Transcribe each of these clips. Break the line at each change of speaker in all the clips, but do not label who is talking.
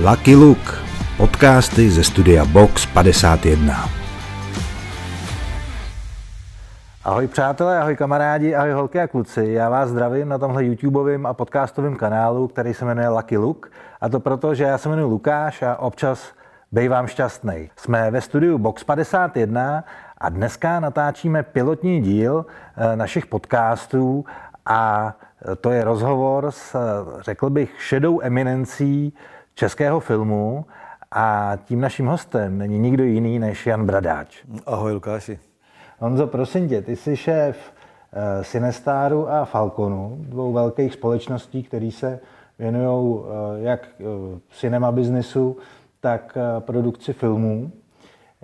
Lucky Luke, podcasty ze studia Box 51.
Ahoj přátelé, ahoj kamarádi, ahoj holky a kluci. Já vás zdravím na tomhle YouTubeovém a podcastovém kanálu, který se jmenuje Lucky Luke. A to proto, že já se jmenuji Lukáš a občas bejvám šťastný. Jsme ve studiu Box 51 a dneska natáčíme pilotní díl eh, našich podcastů a to je rozhovor s, řekl bych, šedou eminencí českého filmu a tím naším hostem není nikdo jiný než Jan Bradáč.
Ahoj Lukáši.
Honzo, prosím tě, ty jsi šéf uh, Cinestaru a Falconu, dvou velkých společností, které se věnují uh, jak uh, cinema biznesu, tak produkci filmů.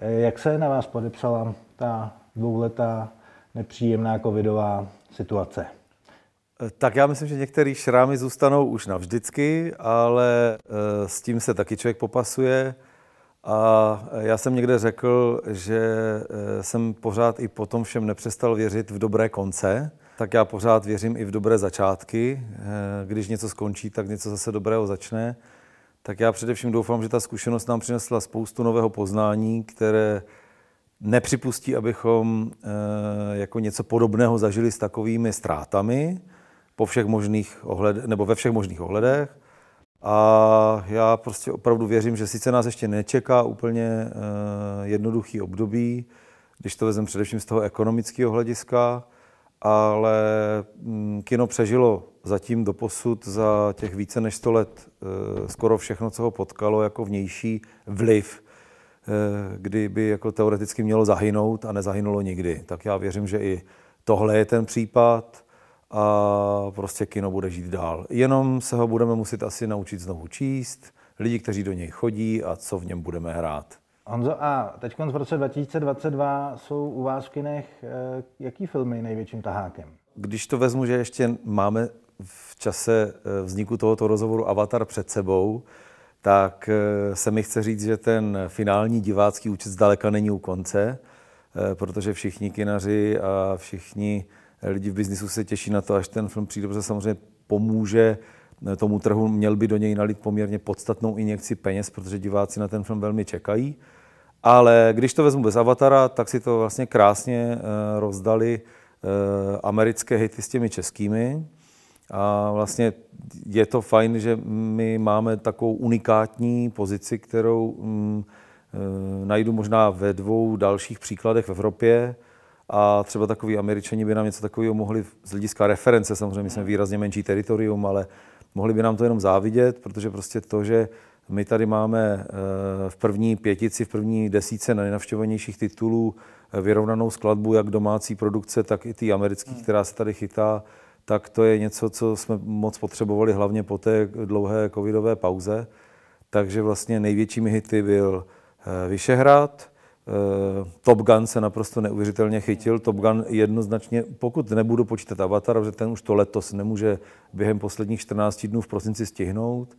Jak se na vás podepsala ta dvouletá nepříjemná covidová situace?
Tak já myslím, že některé šrámy zůstanou už navždycky, ale s tím se taky člověk popasuje. A já jsem někde řekl, že jsem pořád i po tom všem nepřestal věřit v dobré konce, tak já pořád věřím i v dobré začátky. Když něco skončí, tak něco zase dobrého začne. Tak já především doufám, že ta zkušenost nám přinesla spoustu nového poznání, které nepřipustí, abychom jako něco podobného zažili s takovými ztrátami po všech možných ohled, nebo ve všech možných ohledech. A já prostě opravdu věřím, že sice nás ještě nečeká úplně jednoduchý období, když to vezmeme především z toho ekonomického hlediska, ale mm, kino přežilo zatím do posud za těch více než 100 let skoro všechno, co ho potkalo jako vnější vliv, kdy by jako teoreticky mělo zahynout a nezahynulo nikdy. Tak já věřím, že i tohle je ten případ a prostě kino bude žít dál. Jenom se ho budeme muset asi naučit znovu číst, lidi, kteří do něj chodí a co v něm budeme hrát.
Honzo, a teď v roce 2022 jsou u vás v kinech eh, jaký filmy největším tahákem?
Když to vezmu, že ještě máme v čase eh, vzniku tohoto rozhovoru Avatar před sebou, tak eh, se mi chce říct, že ten finální divácký účet zdaleka není u konce, protože všichni kinaři a všichni lidi v biznisu se těší na to, až ten film přijde, protože samozřejmě pomůže tomu trhu, měl by do něj nalít poměrně podstatnou injekci peněz, protože diváci na ten film velmi čekají. Ale když to vezmu bez Avatara, tak si to vlastně krásně rozdali americké hity s těmi českými. A vlastně je to fajn, že my máme takovou unikátní pozici, kterou mm, najdu možná ve dvou dalších příkladech v Evropě a třeba takový američani by nám něco takového mohli z hlediska reference, samozřejmě my jsme výrazně menší teritorium, ale mohli by nám to jenom závidět, protože prostě to, že my tady máme v první pětici, v první desíce nejnavštěvovanějších titulů vyrovnanou skladbu jak domácí produkce, tak i ty americké, hmm. která se tady chytá, tak to je něco, co jsme moc potřebovali hlavně po té dlouhé covidové pauze. Takže vlastně největšími hity byl Vyšehrad, Top Gun se naprosto neuvěřitelně chytil. Top Gun jednoznačně, pokud nebudu počítat Avatar, protože ten už to letos nemůže během posledních 14 dnů v prosinci stihnout,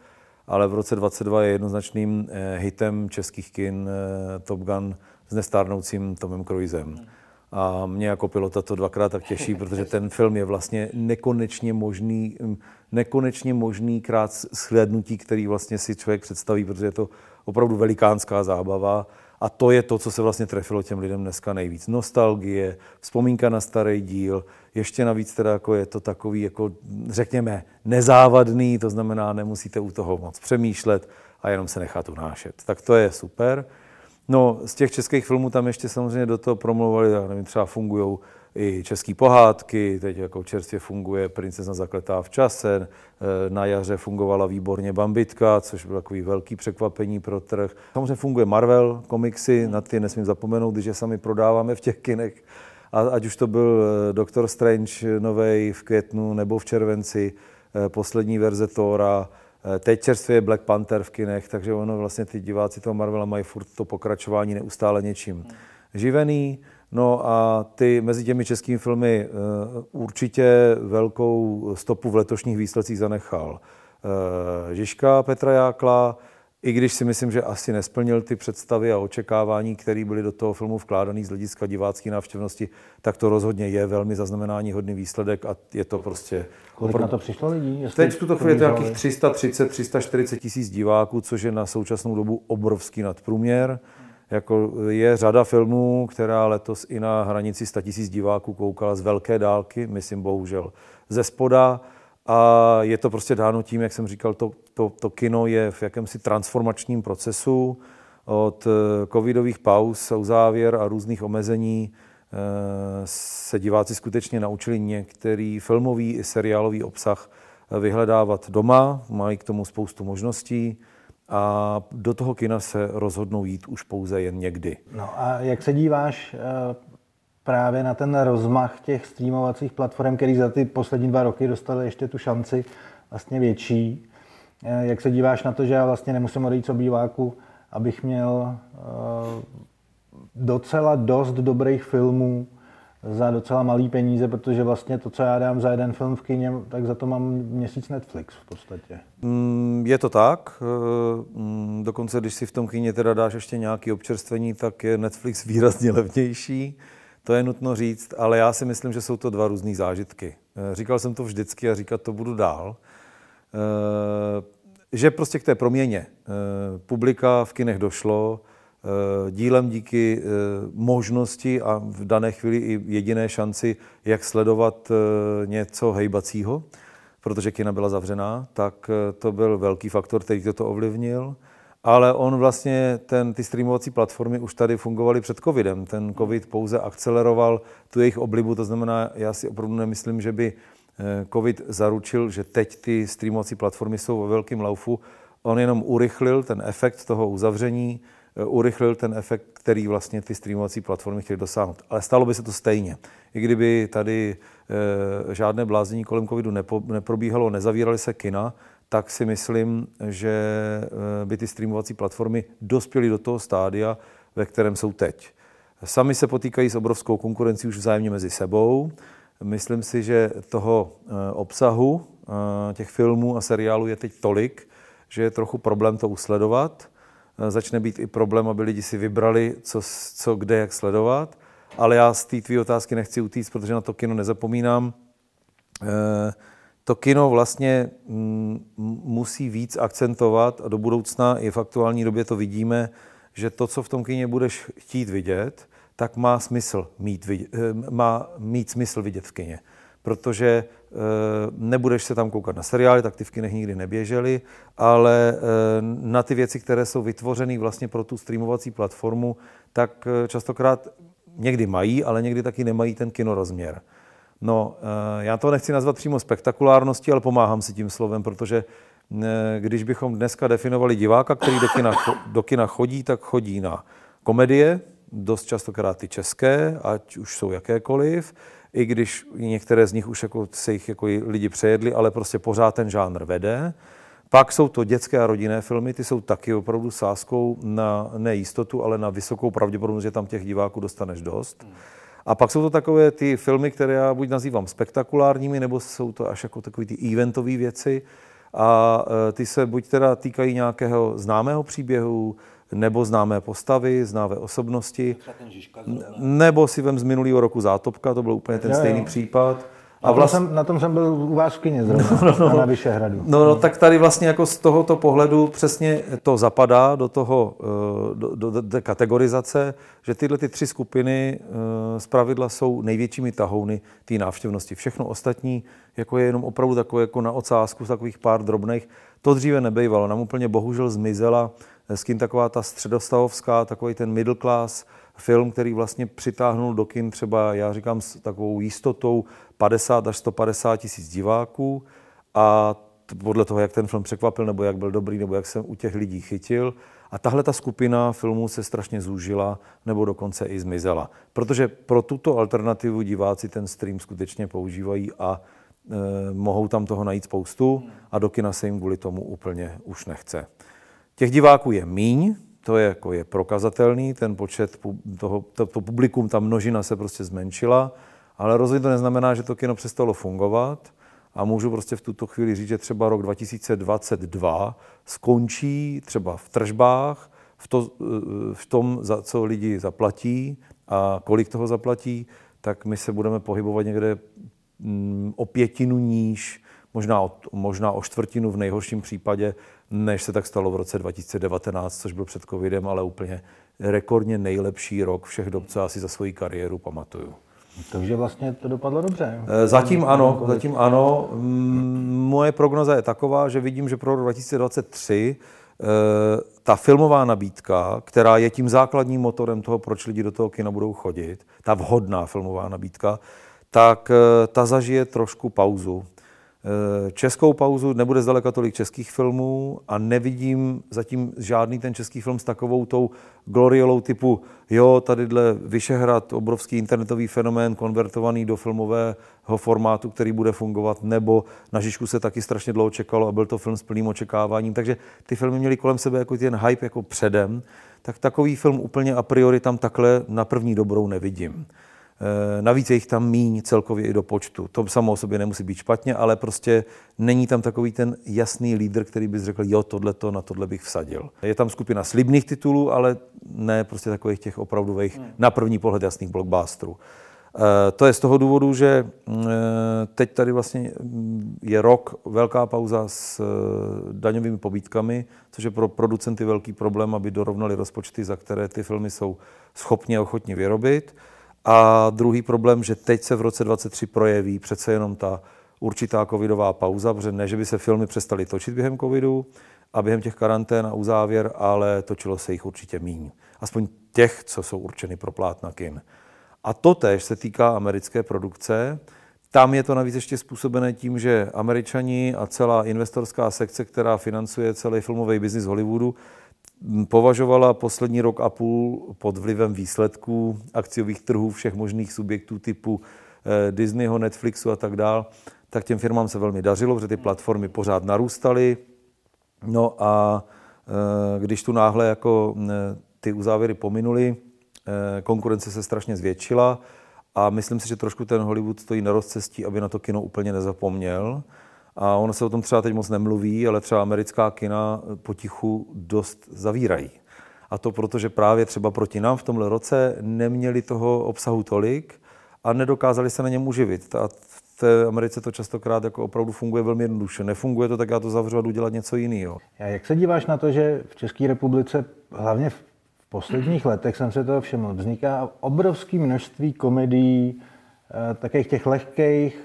ale v roce 22 je jednoznačným hitem českých kin Top Gun s nestárnoucím Tomem Cruisem. A mě jako pilota to dvakrát tak těší, protože ten film je vlastně nekonečně možný, nekonečně možný krát shlédnutí, který vlastně si člověk představí, protože je to opravdu velikánská zábava. A to je to, co se vlastně trefilo těm lidem dneska nejvíc. Nostalgie, vzpomínka na starý díl, ještě navíc teda jako je to takový, jako řekněme, nezávadný, to znamená, nemusíte u toho moc přemýšlet a jenom se nechat unášet. Tak to je super. No, z těch českých filmů tam ještě samozřejmě do toho promluvali, já nevím, třeba fungují i české pohádky, teď jako čerstvě funguje Princezna zakletá v čase, na jaře fungovala výborně Bambitka, což bylo takový velký překvapení pro trh. Samozřejmě funguje Marvel komiksy, na ty nesmím zapomenout, když je sami prodáváme v těch kinech. A ať už to byl Doctor Strange novej v květnu nebo v červenci, poslední verze Thora, Teď čerstvě je Black Panther v kinech, takže ono vlastně ty diváci toho Marvela mají furt to pokračování neustále něčím živený. No a ty mezi těmi českými filmy určitě velkou stopu v letošních výsledcích zanechal Žižka Petra Jákla, i když si myslím, že asi nesplnil ty představy a očekávání, které byly do toho filmu vkládané z hlediska divácké návštěvnosti, tak to rozhodně je velmi zaznamenání hodný výsledek a je to prostě...
Kolik na to přišlo lidí?
Teď v tuto chvíli je to nějakých 330, 340 tisíc diváků, což je na současnou dobu obrovský nadprůměr. Jako je řada filmů, která letos i na hranici 100 tisíc diváků koukala z velké dálky, myslím bohužel ze spoda. A je to prostě dáno tím, jak jsem říkal, to, to, to kino je v jakémsi transformačním procesu od eh, covidových pauz, uzávěr a různých omezení. Eh, se diváci skutečně naučili některý filmový i seriálový obsah vyhledávat doma, mají k tomu spoustu možností a do toho kina se rozhodnou jít už pouze jen někdy.
No a jak se díváš eh, právě na ten rozmach těch streamovacích platform, který za ty poslední dva roky dostali ještě tu šanci vlastně větší. Eh, jak se díváš na to, že já vlastně nemusím odejít z obýváku, abych měl uh, docela dost dobrých filmů za docela malý peníze, protože vlastně to, co já dám za jeden film v kině, tak za to mám měsíc Netflix v podstatě.
Mm, je to tak. Eh, mm, dokonce, když si v tom kině teda dáš ještě nějaké občerstvení, tak je Netflix výrazně levnější. To je nutno říct, ale já si myslím, že jsou to dva různé zážitky. Eh, říkal jsem to vždycky a říkat to budu dál. Eh, že prostě k té proměně publika v kinech došlo, dílem díky možnosti a v dané chvíli i jediné šanci, jak sledovat něco hejbacího, protože kina byla zavřená, tak to byl velký faktor, který toto ovlivnil ale on vlastně, ten, ty streamovací platformy už tady fungovaly před covidem. Ten covid pouze akceleroval tu jejich oblibu, to znamená, já si opravdu nemyslím, že by eh, covid zaručil, že teď ty streamovací platformy jsou ve velkém laufu. On jenom urychlil ten efekt toho uzavření, eh, urychlil ten efekt, který vlastně ty streamovací platformy chtěly dosáhnout. Ale stalo by se to stejně. I kdyby tady e, žádné blázení kolem covidu neprobíhalo, nezavíraly se kina, tak si myslím, že eh, by ty streamovací platformy dospěly do toho stádia, ve kterém jsou teď. Sami se potýkají s obrovskou konkurencí už vzájemně mezi sebou. Myslím si, že toho eh, obsahu, eh, těch filmů a seriálů je teď tolik, že je trochu problém to usledovat. Začne být i problém, aby lidi si vybrali, co, co kde, jak sledovat. Ale já z té tvý otázky nechci utíct, protože na to kino nezapomínám to kino vlastně mm, musí víc akcentovat a do budoucna i v aktuální době to vidíme, že to, co v tom kině budeš chtít vidět, tak má smysl mít, vidět, eh, má mít smysl vidět v kině. Protože e, nebudeš se tam koukat na seriály, tak ty v kinech nikdy neběžely, ale e, na ty věci, které jsou vytvořeny vlastně pro tu streamovací platformu, tak častokrát někdy mají, ale někdy taky nemají ten kinorozměr. rozměr. No, eh, já to nechci nazvat přímo spektakulárností, ale pomáhám si tím slovem, protože eh, když bychom dneska definovali diváka, který do kina, do kina chodí, tak chodí na komedie, dost častokrát ty české, ať už jsou jakékoliv, i když některé z nich už jako se jich jako lidi přejedli, ale prostě pořád ten žánr vede. Pak jsou to dětské a rodinné filmy, ty jsou taky opravdu sázkou na nejistotu, ale na vysokou pravděpodobnost, že tam těch diváků dostaneš dost. A pak jsou to takové ty filmy, které já buď nazývám spektakulárními, nebo jsou to až jako takové ty eventové věci. A e, ty se buď teda týkají nějakého známého příběhu, nebo známé postavy, známé osobnosti, nebo si vem z minulého roku Zátopka, to byl úplně ten stejný případ.
A vlastně... jsem, na tom jsem byl u vás v kyně zrovna, no, no, no, na Vyšehradu.
No, no, tak tady vlastně jako z tohoto pohledu přesně to zapadá do toho, eh, do, do, do do kategorizace, že tyhle ty tři skupiny eh, z pravidla jsou největšími tahouny té návštěvnosti. Všechno ostatní jako je jenom opravdu takové jako na ocásku, takových pár drobných. To dříve nebejvalo. Nám úplně bohužel zmizela eh, s kým taková ta středostavovská, takový ten middle class, film, který vlastně přitáhnul do kin třeba, já říkám s takovou jistotou, 50 až 150 tisíc diváků a podle toho, jak ten film překvapil, nebo jak byl dobrý, nebo jak jsem u těch lidí chytil. A tahle ta skupina filmů se strašně zúžila, nebo dokonce i zmizela. Protože pro tuto alternativu diváci ten stream skutečně používají a e, mohou tam toho najít spoustu a do kina se jim kvůli tomu úplně už nechce. Těch diváků je míň, to je, jako je prokazatelný, ten počet toho, to, to publikum, ta množina se prostě zmenšila, ale rozhodně to neznamená, že to kino přestalo fungovat. a můžu prostě v tuto chvíli říct, že třeba rok 2022 skončí třeba v tržbách, v, to, v tom, za co lidi zaplatí a kolik toho zaplatí, tak my se budeme pohybovat někde mm, o pětinu níž, možná o, možná o čtvrtinu v nejhorším případě, než se tak stalo v roce 2019, což byl před covidem, ale úplně rekordně nejlepší rok všech dob, co asi za svoji kariéru pamatuju.
Takže vlastně to dopadlo dobře.
Eh, zatím ano, zatím ano. Mm, moje prognoza je taková, že vidím, že pro rok 2023 eh, ta filmová nabídka, která je tím základním motorem toho, proč lidi do toho kina budou chodit, ta vhodná filmová nabídka, tak eh, ta zažije trošku pauzu. Eh, českou pauzu, nebude zdaleka tolik českých filmů a nevidím zatím žádný ten český film s takovou tou gloriolou typu, jo, tadyhle Vyšehrad, obrovský internetový fenomén, konvertovaný do filmového formátu, který bude fungovat, nebo na Žižku se taky strašně dlouho čekalo a byl to film s plným očekáváním, takže ty filmy měly kolem sebe jako ten hype jako předem, tak takový film úplně a priori tam takhle na první dobrou nevidím. Eh, navíc je jich tam míň celkově i do počtu. To samo o sobě nemusí být špatně, ale prostě není tam takový ten jasný lídr, který by řekl, jo, tohle to, na tohle bych vsadil. Je tam skupina slibných titulů, ale ne prostě takových těch opravdových, hmm. na první pohled jasných blockbusterů. Eh, to je z toho důvodu, že mm, eh, teď tady vlastně mm, je rok velká pauza s daňovými pobítkami, což je pro producenty velký problém, aby dorovnali rozpočty, za které ty filmy jsou schopni a ochotni vyrobit. A druhý problém, že teď se v roce 2023 projeví přece jenom ta určitá covidová pauza, protože ne, že by se filmy přestaly točit během covidu a během těch karantén a uzávěr, ale točilo se jich určitě míň. Aspoň těch, co jsou určeny pro plátna kin. A to tež se týká americké produkce. Tam je to navíc ještě způsobené tím, že američani a celá investorská sekce, která financuje celý filmový biznis Hollywoodu, považovala poslední rok a půl pod vlivem výsledků akciových trhů všech možných subjektů typu eh, Disneyho, Netflixu a tak dál, tak těm firmám se velmi dařilo, protože ty platformy pořád narůstaly. No a eh, když tu náhle jako eh, ty uzávěry pominuly, konkurence se strašně zvětšila a myslím si, že trošku ten Hollywood stojí na rozcestí, aby na to kino úplně nezapomněl. A ono se o tom třeba teď moc nemluví, ale třeba americká kina potichu dost zavírají. A to proto, že právě třeba proti nám v tomhle roce neměli toho obsahu tolik a nedokázali se na něm uživit. A v té Americe to častokrát jako opravdu funguje velmi jednoduše. Nefunguje to, tak já to zavřu a jdu dělat něco jiného.
A jak se díváš na to, že v České republice, hlavně v posledních letech jsem se toho všiml, vzniká obrovské množství komedií, eh, takových těch lehkých,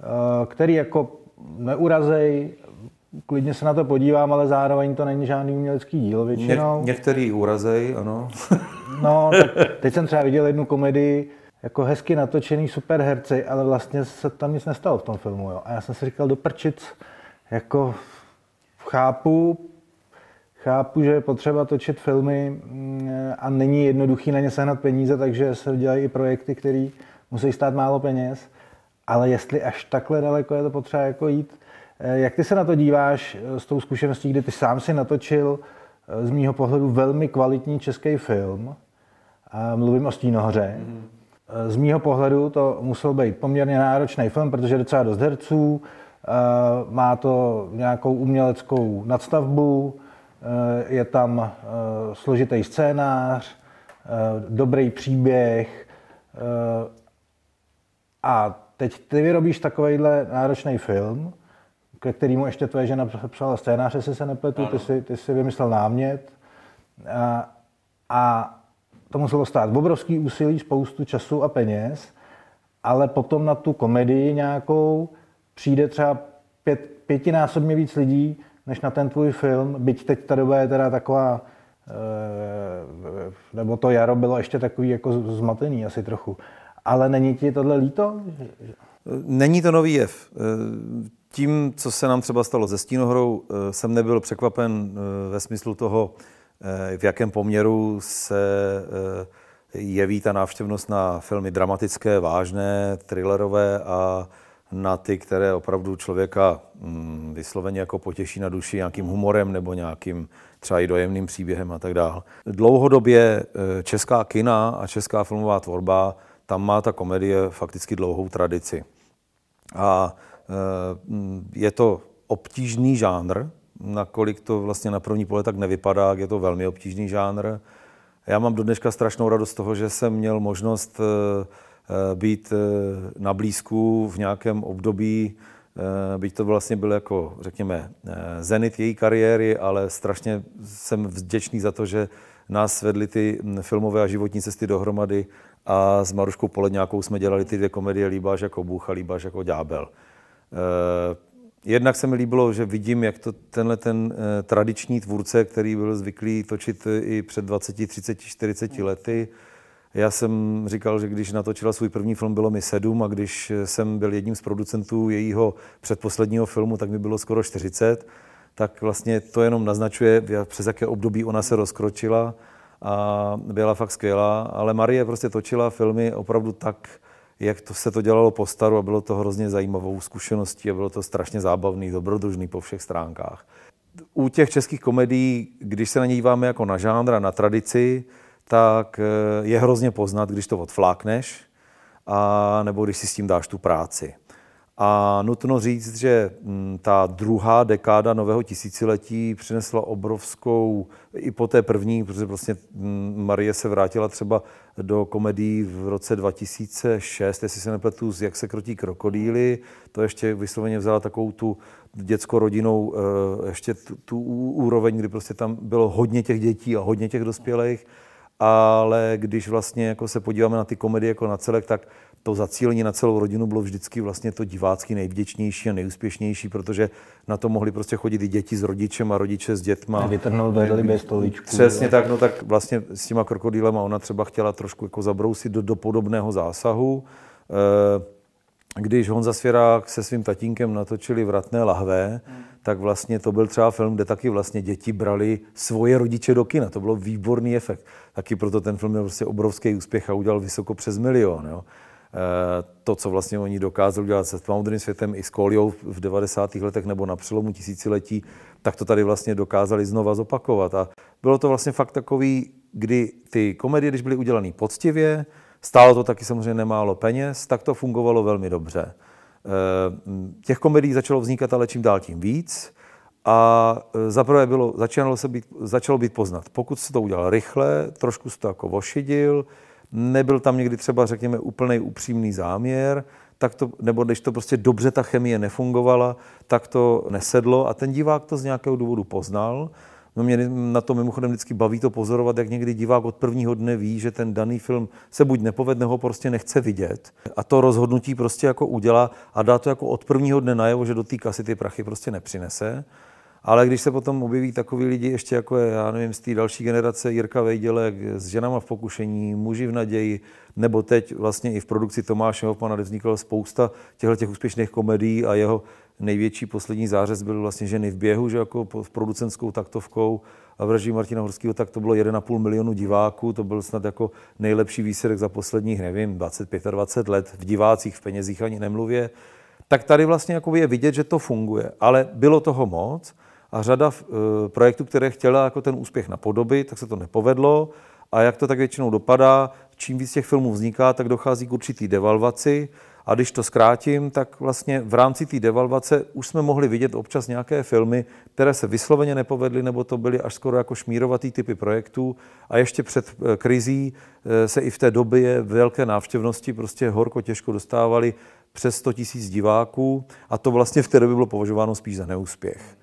eh, který jako neurazej, klidně se na to podívám, ale zároveň to není žádný umělecký díl většinou.
Ně, některý urazej, ano.
no, tak teď jsem třeba viděl jednu komedii, jako hezky natočený super herci, ale vlastně se tam nic nestalo v tom filmu. Jo. A já jsem si říkal do prčic, jako chápu, chápu, že je potřeba točit filmy mm, a není jednoduchý na ně sehnat peníze, takže se dělají i projekty, které musí stát málo peněz ale jestli až takhle daleko je to potřeba jako jít, eh, jak ty se na to díváš eh, s tou zkušeností, kdy ty sám si natočil eh, z mýho pohledu velmi kvalitní český film, mluvím o Stínohoře. Mm-hmm. Z mýho pohledu to musel být poměrně náročný film, protože je docela dost herců, má to nějakou uměleckou nadstavbu, je tam složitý scénář, dobrý příběh a Teď ty vyrobíš takovýhle náročný film, ke kterému ještě tvoje žena psala scénář, jestli se nepletu, ty si, ty si vymyslel námět. A, a to muselo stát obrovský úsilí, spoustu času a peněz, ale potom na tu komedii nějakou přijde třeba pět, pětinásobně víc lidí, než na ten tvůj film, byť teď ta doba je teda taková, eh, nebo to jaro bylo ještě takový jako zmatený asi trochu. Ale není ti tohle líto?
Není to nový jev. Tím, co se nám třeba stalo ze Stínohrou, jsem nebyl překvapen eh, ve smyslu toho, eh, v jakém poměru se eh, jeví ta návštěvnost na filmy dramatické, vážné, thrillerové a na ty, které opravdu člověka mm, vysloveně jako potěší na duši nějakým humorem nebo nějakým třeba i dojemným příběhem a tak dále. Dlouhodobě česká kina a česká filmová tvorba tam má ta komedie fakticky dlouhou tradici. A je to obtížný žánr, nakolik to vlastně na první pohled tak nevypadá, je to velmi obtížný žánr. Já mám do dneška strašnou radost z toho, že jsem měl možnost být na blízku v nějakém období, byť to vlastně byl jako, řekněme, zenit její kariéry, ale strašně jsem vděčný za to, že nás vedly ty filmové a životní cesty dohromady a s Maruškou Poledňákou jsme dělali ty dvě komedie Líbáš jako Bůh a Líbáš jako ďábel. Eh, jednak se mi líbilo, že vidím, jak to tenhle ten eh, tradiční tvůrce, který byl zvyklý točit i před 20, 30, 40 lety, já jsem říkal, že když natočila svůj první film, bylo mi sedm a když jsem byl jedním z producentů jejího předposledního filmu, tak mi bylo skoro 40 tak vlastně to jenom naznačuje, přes jaké období ona se rozkročila a byla fakt skvělá. Ale Marie prostě točila filmy opravdu tak, jak to se to dělalo po staru a bylo to hrozně zajímavou zkušeností a bylo to strašně zábavný, dobrodružný po všech stránkách. U těch českých komedií, když se na ně díváme jako na žánr a na tradici, tak eh, je hrozně poznat, když to odflákneš, a nebo když si s tím dáš tu práci. A nutno říct, že mm, ta druhá dekáda nového tisíciletí přinesla obrovskou, i po té první, protože vlastně mm, Marie se vrátila třeba do komedií v roce 2006, jestli se nepletu, Jak se krotí krokodýly, to ještě vysloveně vzala takovou tu dětsko-rodinou, eh, ještě tu, tu úroveň, kdy prostě tam bylo hodně těch dětí a hodně těch dospělých, ale když vlastně jako se podíváme na ty komedie jako na celek, tak to zacílení na celou rodinu bylo vždycky vlastně to divácky nejvděčnější a nejúspěšnější, protože na to mohli prostě chodit i děti s rodičem a rodiče s dětma.
Vytrhnout vedli bez stoličku.
Přesně tak, no tak vlastně s těma krokodýlema ona třeba chtěla trošku jako zabrousit do, do podobného zásahu. E, když Honza Svěrák se svým tatínkem natočili Vratné lahve, hmm. tak vlastně to byl třeba film, kde taky vlastně děti brali svoje rodiče do kina. To bylo výborný efekt. Taky proto ten film měl prostě obrovský úspěch a udělal vysoko přes milion. Jo. Eh, to, co vlastně oni dokázali dělat se tmavodrým světem i s Koliou v 90. letech nebo na přelomu tisíciletí, tak to tady vlastně dokázali znova zopakovat. A bylo to vlastně fakt takový, kdy ty komedie, když byly udělané poctivě, stálo to taky samozřejmě nemálo peněz, tak to fungovalo velmi dobře. Eh, těch komedií začalo vznikat ale čím dál tím víc. A eh, zaprvé bylo, začalo, se být, začalo být poznat. Pokud se to udělal rychle, trošku se to jako vošidil, nebyl tam někdy třeba, řekněme, úplný upřímný záměr, tak to, nebo když to prostě dobře ta chemie nefungovala, tak to nesedlo a ten divák to z nějakého důvodu poznal. No mě na to mimochodem vždycky baví to pozorovat, jak někdy divák od prvního dne ví, že ten daný film se buď nepovedne, ho prostě nechce vidět. A to rozhodnutí prostě jako udělá a dá to jako od prvního dne najevo, že do té kasy ty prachy prostě nepřinese. Ale když se potom objeví takový lidi, ještě jako je, já nevím, z té další generace Jirka Vejdělek s ženama v pokušení, muži v naději, nebo teď vlastně i v produkci Tomáše Hoffmana, kde vznikla spousta těchto těch úspěšných komedií a jeho největší poslední zářez byl vlastně ženy v běhu, že jako v producentskou taktovkou a v režii Martina Horského, tak to bylo 1,5 milionu diváků, to byl snad jako nejlepší výsledek za posledních, nevím, 25-20 let, v divácích, v penězích ani nemluvě. Tak tady vlastně jako je vidět, že to funguje, ale bylo toho moc a řada uh, projektů, které chtěla jako ten úspěch napodobit, tak se to nepovedlo. A jak to tak většinou dopadá, čím víc těch filmů vzniká, tak dochází k určitý devalvaci. A když to zkrátím, tak vlastně v rámci té devalvace už jsme mohli vidět občas nějaké filmy, které se vysloveně nepovedly, nebo to byly až skoro jako šmírovatý typy projektů. A ještě před eh, krizí eh, se i v té době velké návštěvnosti prostě horko těžko dostávali přes 100 tisíc diváků a to vlastně v té době bylo považováno spíš za neúspěch.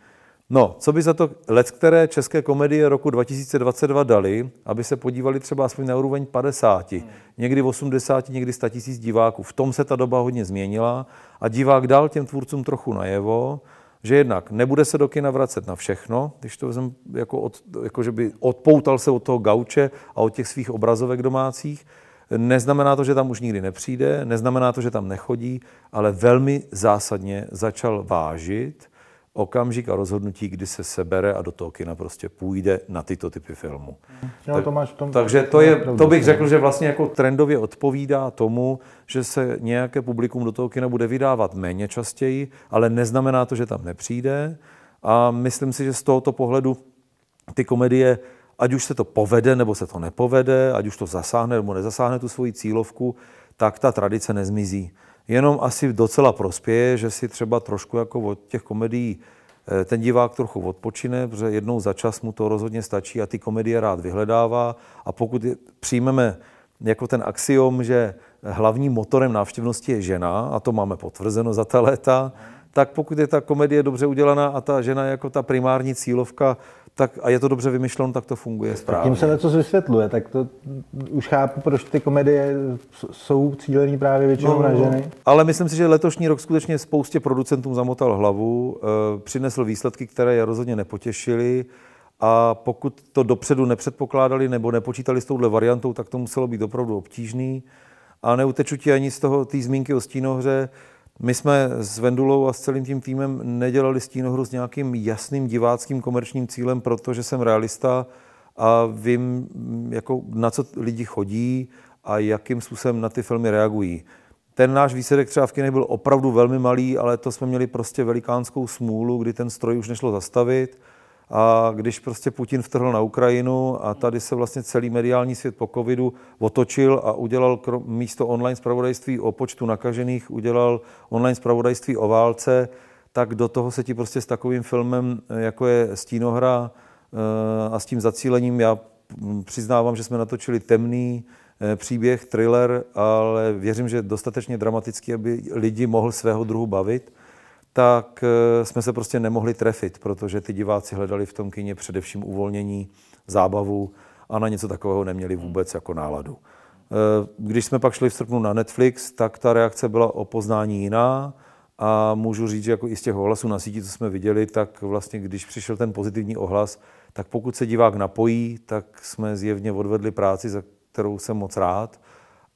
No, co by za to let, které české komedie roku 2022 dali, aby se podívali třeba aspoň na úroveň 50, hmm. někdy 80, někdy 100 tisíc diváků. V tom se ta doba hodně změnila a divák dal těm tvůrcům trochu najevo, že jednak nebude se do kina vracet na všechno, když to vezm jako, od, jako že by odpoutal se od toho gauče a od těch svých obrazovek domácích. Neznamená to, že tam už nikdy nepřijde, neznamená to, že tam nechodí, ale velmi zásadně začal vážit okamžik a rozhodnutí, kdy se sebere a do toho kina prostě půjde na tyto typy filmů.
Jo, tak, to máš tom,
takže to, je, to bych řekl, že vlastně jako trendově odpovídá tomu, že se nějaké publikum do toho kina bude vydávat méně častěji, ale neznamená to, že tam nepřijde. A myslím si, že z tohoto pohledu ty komedie, ať už se to povede, nebo se to nepovede, ať už to zasáhne nebo nezasáhne tu svoji cílovku, tak ta tradice nezmizí. Jenom asi docela prospěje, že si třeba trošku jako od těch komedií eh, ten divák trochu odpočine, protože jednou za čas mu to rozhodně stačí a ty komedie rád vyhledává. A pokud přijmeme jako ten axiom, že hlavním motorem návštěvnosti je žena, a to máme potvrzeno za ta léta, tak pokud je ta komedie dobře udělaná a ta žena jako ta primární cílovka, tak a je to dobře vymyšleno, tak to funguje správně.
Tím se něco vysvětluje, tak to už chápu, proč ty komedie jsou cílený právě většinou no, na ženy.
Ale myslím si, že letošní rok skutečně spoustě producentům zamotal hlavu, e, přinesl výsledky, které je rozhodně nepotěšily. A pokud to dopředu nepředpokládali nebo nepočítali s touhle variantou, tak to muselo být opravdu obtížný. A neuteču ti ani z toho té zmínky o stínohře. My jsme s Vendulou a s celým tím týmem nedělali stínohru s nějakým jasným diváckým komerčním cílem, protože jsem realista a vím, jako, na co lidi chodí a jakým způsobem na ty filmy reagují. Ten náš výsledek třeba v kinech byl opravdu velmi malý, ale to jsme měli prostě velikánskou smůlu, kdy ten stroj už nešlo zastavit a když prostě Putin vtrhl na Ukrajinu a tady se vlastně celý mediální svět po covidu otočil a udělal místo online zpravodajství o počtu nakažených, udělal online zpravodajství o válce, tak do toho se ti prostě s takovým filmem, jako je Stínohra eh, a s tím zacílením, já přiznávám, že jsme natočili temný eh, příběh, thriller, ale věřím, že dostatečně dramatický, aby lidi mohl svého druhu bavit tak eh, jsme se prostě nemohli trefit, protože ty diváci hledali v tom kině především uvolnění, zábavu a na něco takového neměli vůbec jako náladu. Eh, když jsme pak šli v srpnu na Netflix, tak ta reakce byla o poznání jiná a můžu říct, že jako i z těch ohlasů na síti, co jsme viděli, tak vlastně když přišel ten pozitivní ohlas, tak pokud se divák napojí, tak jsme zjevně odvedli práci, za kterou jsem moc rád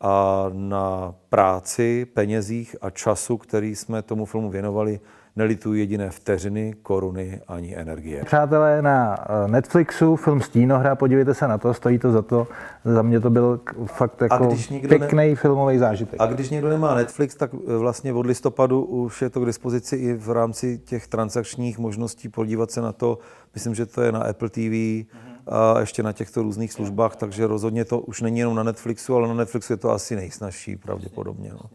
a na práci, penězích a času, který jsme tomu filmu věnovali, nelituji jediné vteřiny, koruny ani energie.
Přátelé, na eh, Netflixu film Stínohra, podívejte se na to, stojí to za to. Za mě to byl fakt jako pěkný ne... filmový zážitek.
A když někdo nemá Netflix, tak eh, vlastně od listopadu už je to k dispozici i v rámci těch transakčních možností podívat se na to. Myslím, že to je na Apple TV, mm-hmm a ještě na těchto různých službách, takže rozhodně to už není jenom na Netflixu, ale na Netflixu je to asi nejsnažší pravděpodobně. No.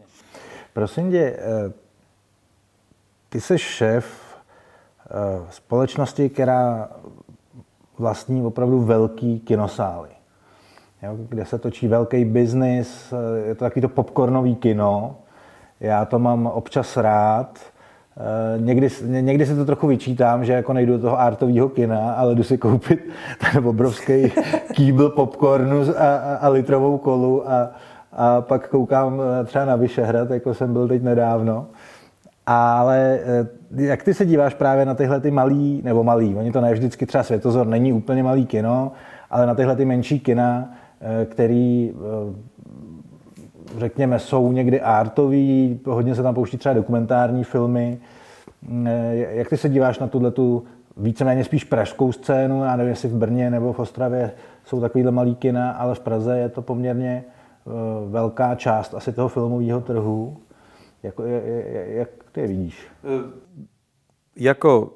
Prosím tě, eh, ty jsi šéf eh, společnosti, která vlastní opravdu velký kinosály, jo, kde se točí velký biznis, eh, je to takový to popcornový kino. Já to mám občas rád, někdy, někdy si to trochu vyčítám, že jako nejdu do toho artového kina, ale jdu si koupit ten obrovský kýbl popcornu a, a, a litrovou kolu a, a pak koukám eh, třeba na Vyšehrad, jako jsem byl teď nedávno. Ale eh, jak ty se díváš právě na tyhle ty malý, nebo malý, oni to ne vždycky třeba Světozor není úplně malý kino, ale na tyhle ty menší kina, který řekněme, jsou někdy artový, hodně se tam pouští třeba dokumentární filmy. Eh, jak ty se díváš na tuhle tu víceméně spíš pražskou scénu, já nevím, jestli v Brně nebo v Ostravě jsou takovýhle malý kina, ale v Praze je to poměrně eh, velká část asi toho filmového trhu. Jak, jak ty je vidíš? Eh,
jako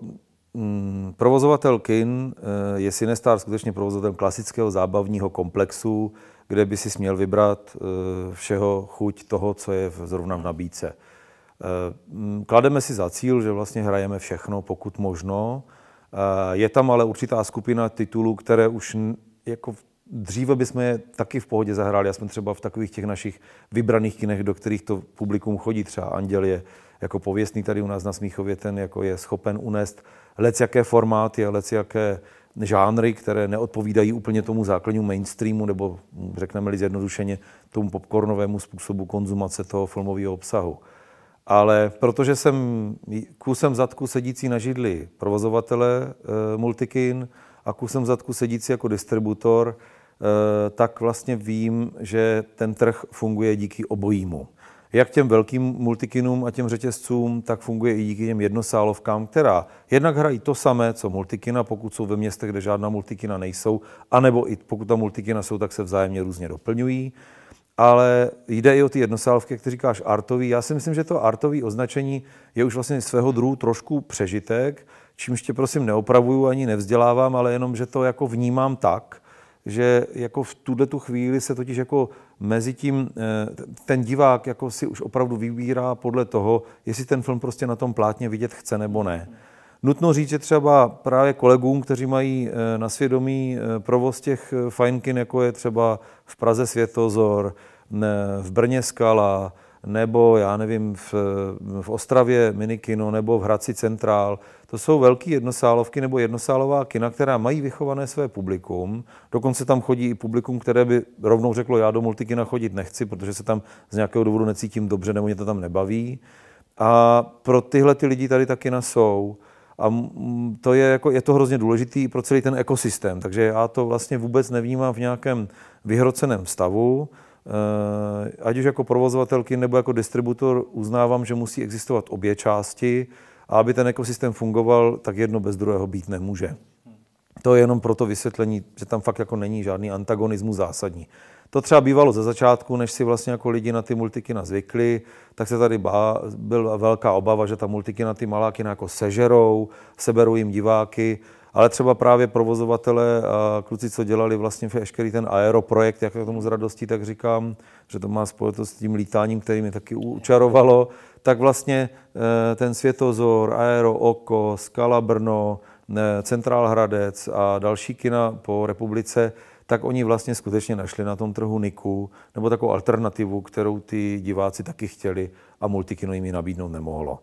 mm, provozovatel kin je Sinestar skutečně provozovatel klasického zábavního komplexu, kde by si směl vybrat eh, všeho chuť toho, co je zrovna v nabídce. Eh, klademe si za cíl, že vlastně hrajeme všechno, pokud možno. Eh, je tam ale určitá skupina titulů, které už jako dříve bychom je taky v pohodě zahráli. Já jsem třeba v takových těch našich vybraných kinech, do kterých to publikum chodí. Třeba Anděl je jako pověstný tady u nás na Smíchově, ten jako je schopen unést lec jaké formáty a lec jaké žánry, které neodpovídají úplně tomu základnímu mainstreamu, nebo řekneme-li zjednodušeně tomu popcornovému způsobu konzumace toho filmového obsahu. Ale protože jsem kusem zadku sedící na židli provozovatele e, Multikin a kusem zadku sedící jako distributor, e, tak vlastně vím, že ten trh funguje díky obojímu jak těm velkým multikinům a těm řetězcům, tak funguje i díky těm jednosálovkám, která jednak hrají to samé, co multikina, pokud jsou ve městech, kde žádná multikina nejsou, anebo i pokud ta multikina jsou, tak se vzájemně různě doplňují. Ale jde i o ty jednosálovky, jak ty říkáš, artový. Já si myslím, že to artový označení je už vlastně svého druhu trošku přežitek, čímž tě prosím neopravuju ani nevzdělávám, ale jenom, že to jako vnímám tak, že jako v tuhle tu chvíli se totiž jako Mezitím eh, ten divák jako si už opravdu vybírá podle toho, jestli ten film prostě na tom plátně vidět chce nebo ne. Nutno říct, že třeba právě kolegům, kteří mají eh, na svědomí eh, provoz těch fajnkin, jako je třeba v Praze Světozor, v Brně Skala, nebo já nevím, v, v Ostravě minikino, nebo v Hradci Centrál. To jsou velké jednosálovky nebo jednosálová kina, která mají vychované své publikum. Dokonce tam chodí i publikum, které by rovnou řeklo, já do multikina chodit nechci, protože se tam z nějakého důvodu necítím dobře, nebo mě to tam nebaví. A pro tyhle ty lidi tady ta kina jsou. A to je, jako, je to hrozně důležitý pro celý ten ekosystém. Takže já to vlastně vůbec nevnímám v nějakém vyhroceném stavu. Eh, ať už jako provozovatelky nebo jako distributor uznávám, že musí existovat obě části a aby ten ekosystém fungoval, tak jedno bez druhého být nemůže. To je jenom pro to vysvětlení, že tam fakt jako není žádný antagonismus zásadní. To třeba bývalo ze začátku, než si vlastně jako lidi na ty multikina zvykli, tak se tady bá, byla velká obava, že ta multikina ty maláky jako sežerou, seberou jim diváky ale třeba právě provozovatele a kluci, co dělali vlastně veškerý ten aeroprojekt, jak tomu z radostí, tak říkám, že to má spojitost s tím lítáním, který mi taky učarovalo, tak vlastně eh, ten Světozor, Aero, Oko, Skala Brno, eh, Centrál Hradec a další kina po republice, tak oni vlastně skutečně našli na tom trhu Niku nebo takovou alternativu, kterou ty diváci taky chtěli a multikino jim ji nabídnout nemohlo.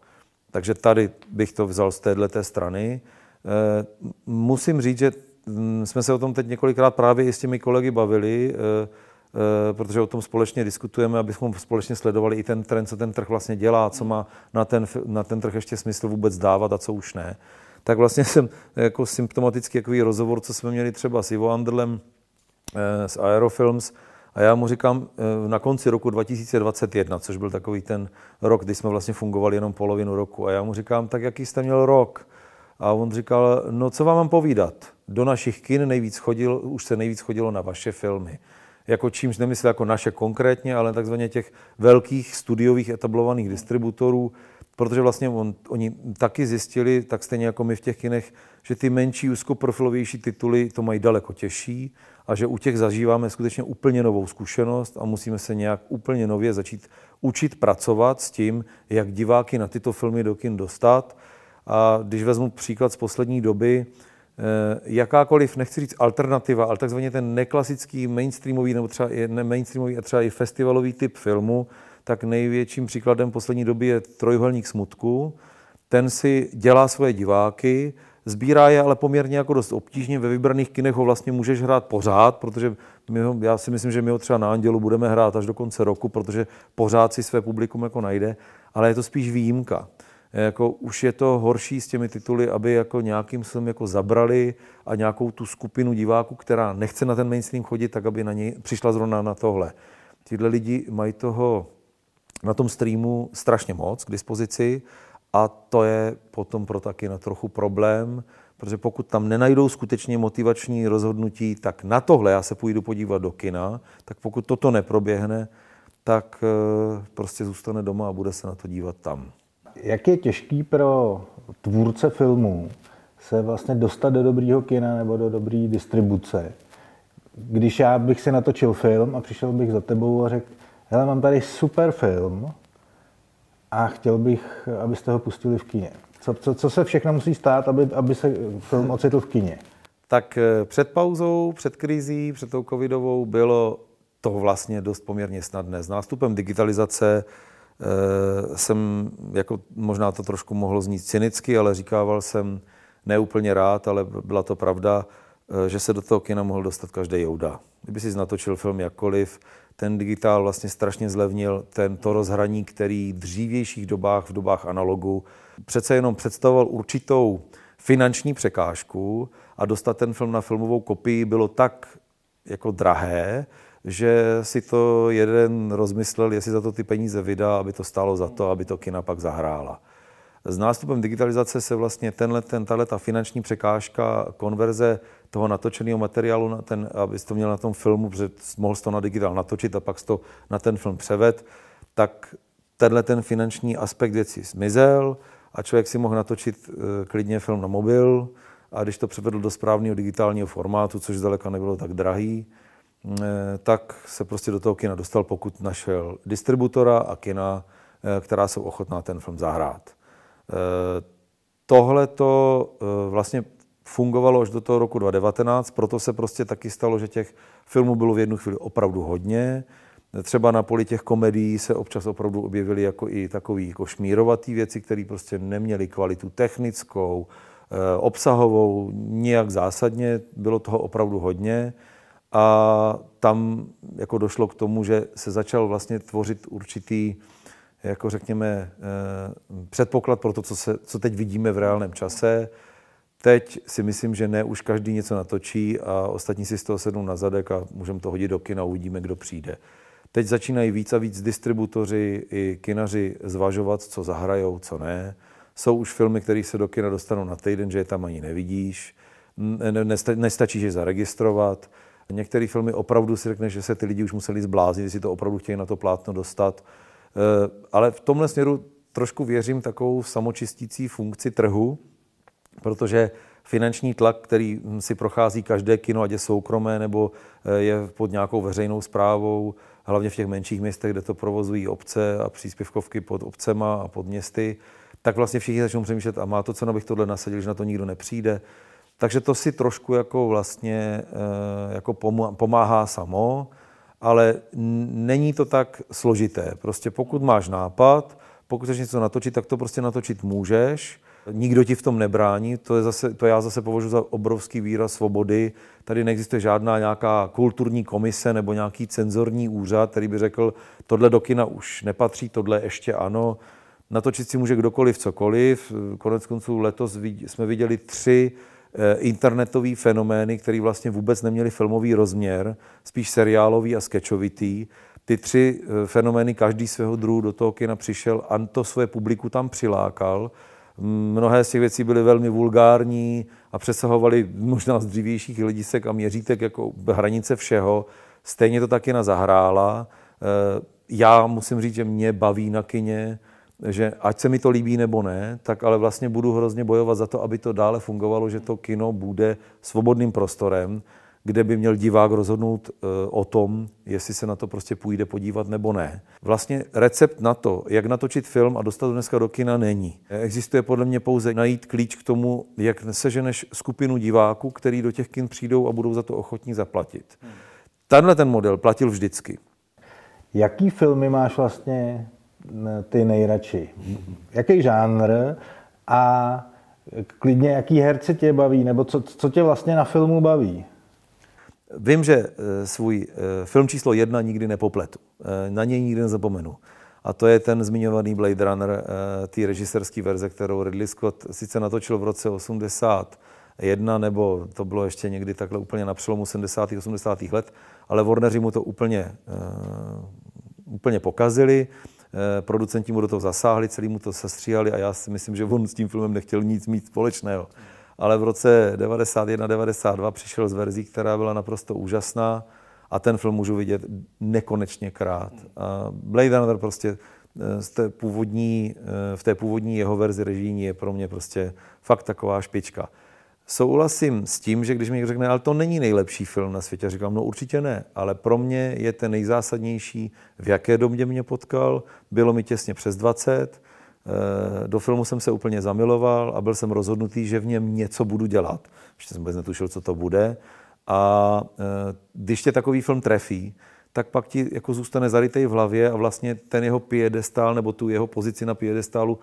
Takže tady bych to vzal z této strany. Eh, musím říct, že mm, jsme se o tom teď několikrát právě i s těmi kolegy bavili, eh, eh, protože o tom společně diskutujeme, abychom společně sledovali i ten trend, co ten trh vlastně dělá, co má na ten, na ten trh ještě smysl vůbec dávat a co už ne. Tak vlastně jsem jako symptomatický takový rozhovor, co jsme měli třeba s Ivo Anderlem z Aerofilms, a já mu říkám na konci roku 2021, což byl takový ten rok, kdy jsme vlastně fungovali jenom polovinu roku. A já mu říkám, tak jaký jste měl rok? A on říkal, no co vám mám povídat? Do našich kin nejvíc chodil, už se nejvíc chodilo na vaše filmy. Jako čímž nemyslel jako naše konkrétně, ale takzvaně těch velkých studiových etablovaných distributorů, protože vlastně on, oni taky zjistili, tak stejně jako my v těch kinech, že ty menší, úzkoprofilovější tituly to mají daleko těžší a že u těch zažíváme skutečně úplně novou zkušenost a musíme se nějak úplně nově začít učit pracovat s tím, jak diváky na tyto filmy do kin dostat a když vezmu příklad z poslední doby, eh, jakákoliv, nechci říct alternativa, ale takzvaně ten neklasický mainstreamový nebo třeba i ne mainstreamový a třeba i festivalový typ filmu, tak největším příkladem poslední doby je Trojuhelník smutku. Ten si dělá svoje diváky, sbírá je ale poměrně jako dost obtížně. Ve vybraných kinech ho vlastně můžeš hrát pořád, protože my ho, já si myslím, že my ho třeba na Andělu budeme hrát až do konce roku, protože pořád si své publikum jako najde, ale je to spíš výjimka jako už je to horší s těmi tituly, aby jako nějakým způsobem jako zabrali a nějakou tu skupinu diváků, která nechce na ten mainstream chodit, tak aby na něj přišla zrovna na tohle. Tyhle lidi mají toho na tom streamu strašně moc k dispozici a to je potom pro taky na trochu problém, protože pokud tam nenajdou skutečně motivační rozhodnutí, tak na tohle já se půjdu podívat do kina, tak pokud toto neproběhne, tak eh, prostě zůstane doma a bude se na to dívat tam.
Jak je těžký pro tvůrce filmů se vlastně dostat do dobrýho kina nebo do dobré distribuce? Když já bych si natočil film a přišel bych za tebou a řekl, hele, mám tady super film a chtěl bych, abyste ho pustili v kině. Co, co, co se všechno musí stát, aby, aby se film ocitl v kině?
Tak eh, před pauzou, před krizí, před tou covidovou bylo to vlastně dost poměrně snadné. S nástupem digitalizace jsem, jako možná to trošku mohlo znít cynicky, ale říkával jsem neúplně rád, ale byla to pravda, eh, že se do toho kina mohl dostat každý jouda. Kdyby si natočil film jakkoliv, ten digitál vlastně strašně zlevnil tento rozhraní, který v dřívějších dobách, v dobách analogu, přece jenom představoval určitou finanční překážku a dostat ten film na filmovou kopii bylo tak jako drahé, že si to jeden rozmyslel, jestli za to ty peníze vydá, aby to stálo za to, aby to kina pak zahrála. S nástupem digitalizace se vlastně tenhle, ten, ta finanční překážka konverze toho natočeného materiálu, na ten, abys to měl na tom filmu, protože mohl to na digitál natočit a pak to na ten film převed, tak tenhle ten finanční aspekt věcí zmizel a člověk si mohl natočit eh, klidně film na mobil a když to převedl do správného digitálního formátu, což zdaleka nebylo tak drahý, tak se prostě do toho kina dostal, pokud našel distributora a kina, která jsou ochotná ten film zahrát. Tohle to vlastně fungovalo až do toho roku 2019, proto se prostě taky stalo, že těch filmů bylo v jednu chvíli opravdu hodně. Třeba na poli těch komedií se občas opravdu objevily jako i takový jako šmírovatý věci, které prostě neměly kvalitu technickou, eh, obsahovou, nijak zásadně, bylo toho opravdu hodně. A tam jako došlo k tomu, že se začal vlastně tvořit určitý, jako řekněme, eh, předpoklad pro to, co, se, co teď vidíme v reálném čase. Teď si myslím, že ne už každý něco natočí a ostatní si z toho sednou na zadek a můžeme to hodit do kina a uvidíme, kdo přijde. Teď začínají víc a víc distributoři i kinaři zvažovat, co zahrajou, co ne. Jsou už filmy, které se do kina dostanou na týden, že je tam ani nevidíš. Nestačí, že zaregistrovat. Některé filmy opravdu si řekne, že se ty lidi už museli zbláznit, jestli to opravdu chtějí na to plátno dostat. Eh, ale v tomhle směru trošku věřím takovou samočistící funkci trhu, protože finanční tlak, který si prochází každé kino, ať je soukromé nebo eh, je pod nějakou veřejnou zprávou, hlavně v těch menších městech, kde to provozují obce a příspěvkovky pod obcema a pod městy, tak vlastně všichni začnou přemýšlet, a má to cenu, abych tohle nasadil, že na to nikdo nepřijde. Takže to si trošku jako vlastně eh, jako pomáhá samo, ale není to tak složité. Prostě pokud máš nápad, pokud chceš něco natočit, tak to prostě natočit můžeš Nikdo ti v tom nebrání, to, je zase, to já zase považuji za obrovský výraz svobody. Tady neexistuje žádná nějaká kulturní komise nebo nějaký cenzorní úřad, který by řekl, tohle do kina už nepatří, tohle ještě ano. Natočit si může kdokoliv cokoliv. Konec konců letos jsme viděli tři eh, internetové fenomény, které vlastně vůbec neměly filmový rozměr, spíš seriálový a skečovitý. Ty tři eh, fenomény, každý svého druhu do toho kina přišel a to své publiku tam přilákal. Mnohé z těch věcí byly velmi vulgární a přesahovaly možná z dřívějších lidísek a měřítek jako hranice všeho. Stejně to taky na zahrála. Eh, já musím říct, že mě baví na kině, že ať se mi to líbí nebo ne, tak ale vlastně budu hrozně bojovat za to, aby to dále fungovalo, že to kino bude svobodným prostorem, kde by měl divák rozhodnout eh, o tom, jestli se na to prostě půjde podívat nebo ne. Vlastně recept na to, jak natočit film a dostat to dneska do kina, není. Existuje podle mě pouze najít klíč k tomu, jak seženeš skupinu diváků, který do těch kin přijdou a budou za to ochotní zaplatit. Hmm. Tenhle ten model platil vždycky.
Jaký filmy máš vlastně ty nejradši? Jaký žánr a klidně jaký herci tě baví, nebo co, co tě vlastně na filmu baví?
Vím, že eh, svůj eh, film číslo jedna nikdy nepopletu. Eh, na něj nikdy nezapomenu. A to je ten zmiňovaný Blade Runner, té režiserské verze, kterou Ridley Scott sice natočil v roce 81, nebo to bylo ještě někdy takhle úplně na přelomu 70. 80. let, ale Warneri mu to úplně, úplně pokazili. Producenti mu do toho zasáhli, celý mu to sestříhali a já si myslím, že on s tím filmem nechtěl nic mít společného ale v roce 91-92 přišel z verzí, která byla naprosto úžasná a ten film můžu vidět nekonečně krát. A Blade Runner prostě eh, z té původní, eh, v té původní jeho verzi režijní je pro mě prostě fakt taková špička. Souhlasím s tím, že když mi někdo řekne, ale to není nejlepší film na světě, říkám, no určitě ne, ale pro mě je ten nejzásadnější, v jaké domě mě potkal, bylo mi těsně přes 20, Eh, do filmu jsem se úplně zamiloval a byl jsem rozhodnutý, že v něm něco budu dělat. Ještě jsem vůbec netušil, co to bude. A eh, když tě takový film trefí, tak pak ti jako zůstane zarytej v hlavě a vlastně ten jeho piedestál nebo tu jeho pozici na piedestálu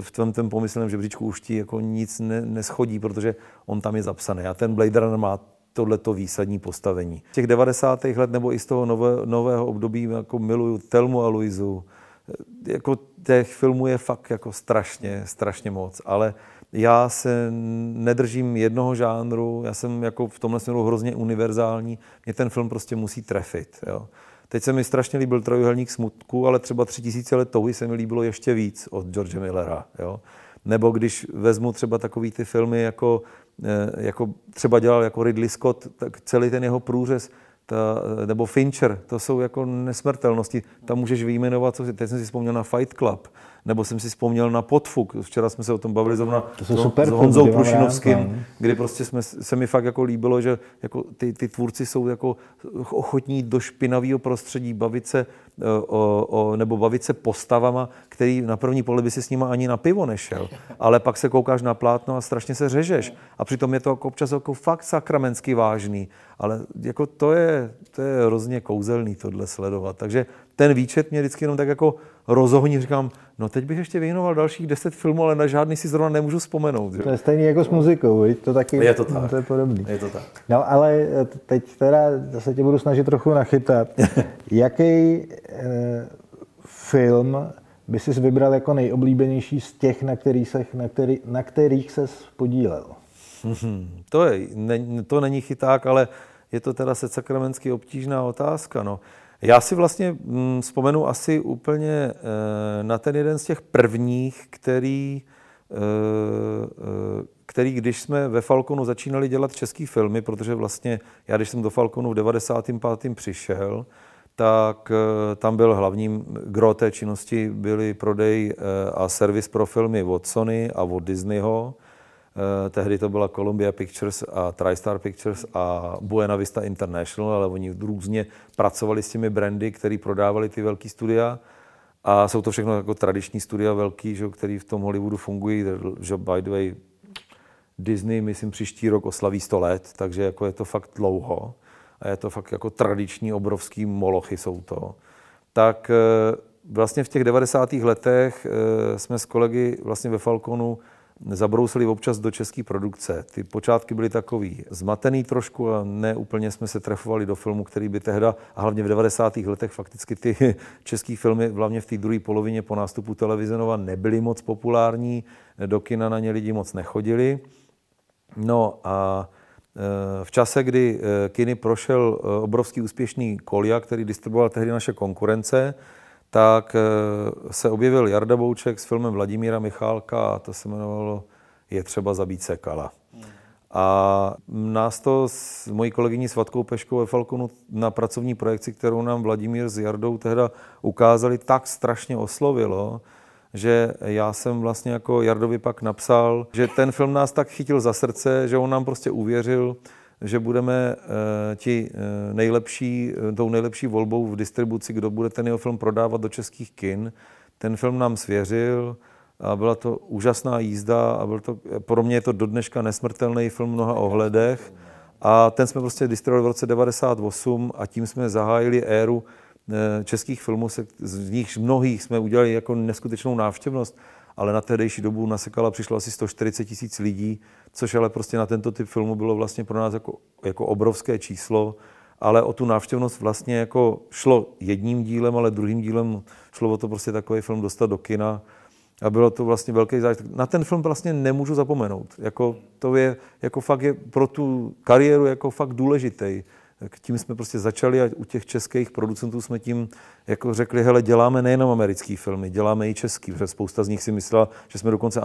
v tvém tom pomyslném žebříčku už ti jako nic ne, neschodí, protože on tam je zapsaný. A ten Blade Runner má tohleto výsadní postavení. Z těch 90. let nebo i z toho nové, nového období jako miluju Telmu a Luizu, jako těch filmů je fakt jako strašně, strašně moc, ale já se nedržím jednoho žánru, já jsem jako v tomhle směru hrozně univerzální, mě ten film prostě musí trefit. Jo. Teď se mi strašně líbil Trojuhelník smutku, ale třeba tři tisíce let touhy se mi líbilo ještě víc od George Millera. Jo. Nebo když vezmu třeba takový ty filmy, jako, eh, jako třeba dělal jako Ridley Scott, tak celý ten jeho průřez ta, nebo Fincher, to jsou jako nesmrtelnosti. Tam můžeš vyjmenovat, co si, teď jsem si vzpomněl na Fight Club, nebo jsem si vzpomněl na Podfuk. Včera jsme se o tom bavili zrovna
to jsou super
s Honzou
filmy,
Prušinovským,
no.
kdy prostě jsme, se mi fakt jako líbilo, že jako ty, ty tvůrci jsou jako ochotní do špinavého prostředí bavit se o, o, nebo bavit se postavama, který na první pohled by si s nima ani na pivo nešel, ale pak se koukáš na plátno a strašně se řežeš. A přitom je to jako občas jako fakt sakramensky vážný, ale jako to je, to je hrozně kouzelný tohle sledovat. Takže ten výčet mě vždycky jenom tak jako rozohní, říkám, no teď bych ještě věnoval dalších deset filmů, ale na žádný si zrovna nemůžu vzpomenout. Že?
To je stejný jako s muzikou, viď? to taky
Je to tak.
to je podobný.
Je to tak.
No ale eh, teď teda zase tě budu snažit trochu nachytat. Jaký eh, film by si vybral jako nejoblíbenější z těch, na kterých se, na který, na kterých se podílel?
Hmm, to, je, ne, to není chyták, ale je to teda se sakramensky obtížná otázka. No. Já si vlastně hm, vzpomenu asi úplně e, na ten jeden z těch prvních, který, e, e, který, když jsme ve Falconu začínali dělat český filmy, protože vlastně já, když jsem do Falconu v 95. přišel, tak tam byl hlavním gro té činnosti byly prodej a servis pro filmy od Sony a od Disneyho. Eh, tehdy to byla Columbia Pictures a TriStar Pictures a Buena Vista International, ale oni různě pracovali s těmi brandy, které prodávali ty velké studia. A jsou to všechno jako tradiční studia velký, že, který v tom Hollywoodu fungují. Že by the way, Disney, myslím, příští rok oslaví 100 let, takže jako je to fakt dlouho. A je to fakt jako tradiční, obrovský molochy jsou to. Tak eh, vlastně v těch 90. letech eh, jsme s kolegy vlastně ve Falconu zabrousili občas do české produkce. Ty počátky byly takový zmatený trošku a ne úplně jsme se trefovali do filmu, který by tehda, a hlavně v 90. letech fakticky ty české filmy, hlavně v té druhé polovině po nástupu televize Nova, nebyly moc populární, do kina na ně lidi moc nechodili. No a e, v čase, kdy e, kiny prošel e, obrovský úspěšný Kolia, který distribuoval tehdy naše konkurence, tak eh, se objevil Jarda Bouček s filmem Vladimíra Michálka a to se jmenovalo Je třeba zabít Sekala. A nás to s mojí kolegyní Svatkou Peškou ve Falconu na pracovní projekci, kterou nám Vladimír s Jardou tehda ukázali, tak strašně oslovilo, že já jsem vlastně jako Jardovi pak napsal, že ten film nás tak chytil za srdce, že on nám prostě uvěřil, že budeme uh, ti uh, nejlepší, uh, tou nejlepší volbou v distribuci, kdo bude ten jeho film prodávat do českých kin. Ten film nám svěřil a byla to úžasná jízda a byl to, pro mě je to do dneška nesmrtelný film v mnoha ohledech. A ten jsme prostě distribuovali v roce 98 a tím jsme zahájili éru českých filmů, z nich mnohých jsme udělali jako neskutečnou návštěvnost ale na tehdejší dobu na Sekala přišlo asi 140 tisíc lidí, což ale prostě na tento typ filmu bylo vlastně pro nás jako, jako obrovské číslo, ale o tu návštěvnost vlastně jako šlo jedním dílem, ale druhým dílem šlo o to prostě takový film dostat do kina a bylo to vlastně velký zážitek. Na ten film vlastně nemůžu zapomenout. Jako, to je, jako fakt je pro tu kariéru jako fakt důležitý tak tím jsme prostě začali a u těch českých producentů jsme tím jako řekli, hele, děláme nejenom americké filmy, děláme i český, protože spousta z nich si myslela, že jsme dokonce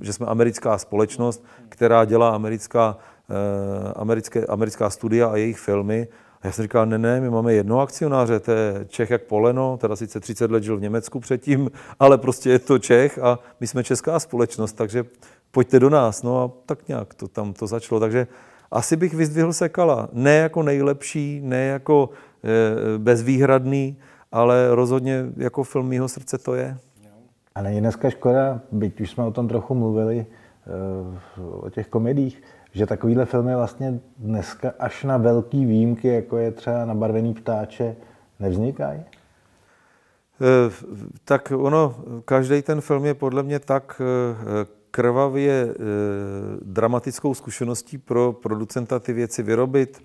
že jsme americká společnost, která dělá americká, eh, americké, americká studia a jejich filmy. A já jsem říkal, ne, ne, my máme jedno akcionáře, to je Čech jak poleno, teda sice 30 let žil v Německu předtím, ale prostě je to Čech a my jsme česká společnost, takže pojďte do nás. No a tak nějak to tam to začalo. Takže asi bych vyzdvihl Sekala. Ne jako nejlepší, ne jako e, bezvýhradný, ale rozhodně jako film mýho srdce to je.
A není dneska škoda, byť už jsme o tom trochu mluvili, e, o těch komedích, že takovýhle filmy vlastně dneska až na velký výjimky, jako je třeba nabarvený ptáče, nevznikají?
E, tak ono, každý ten film je podle mě tak krvavě e, dramatickou zkušeností pro producenta ty věci vyrobit.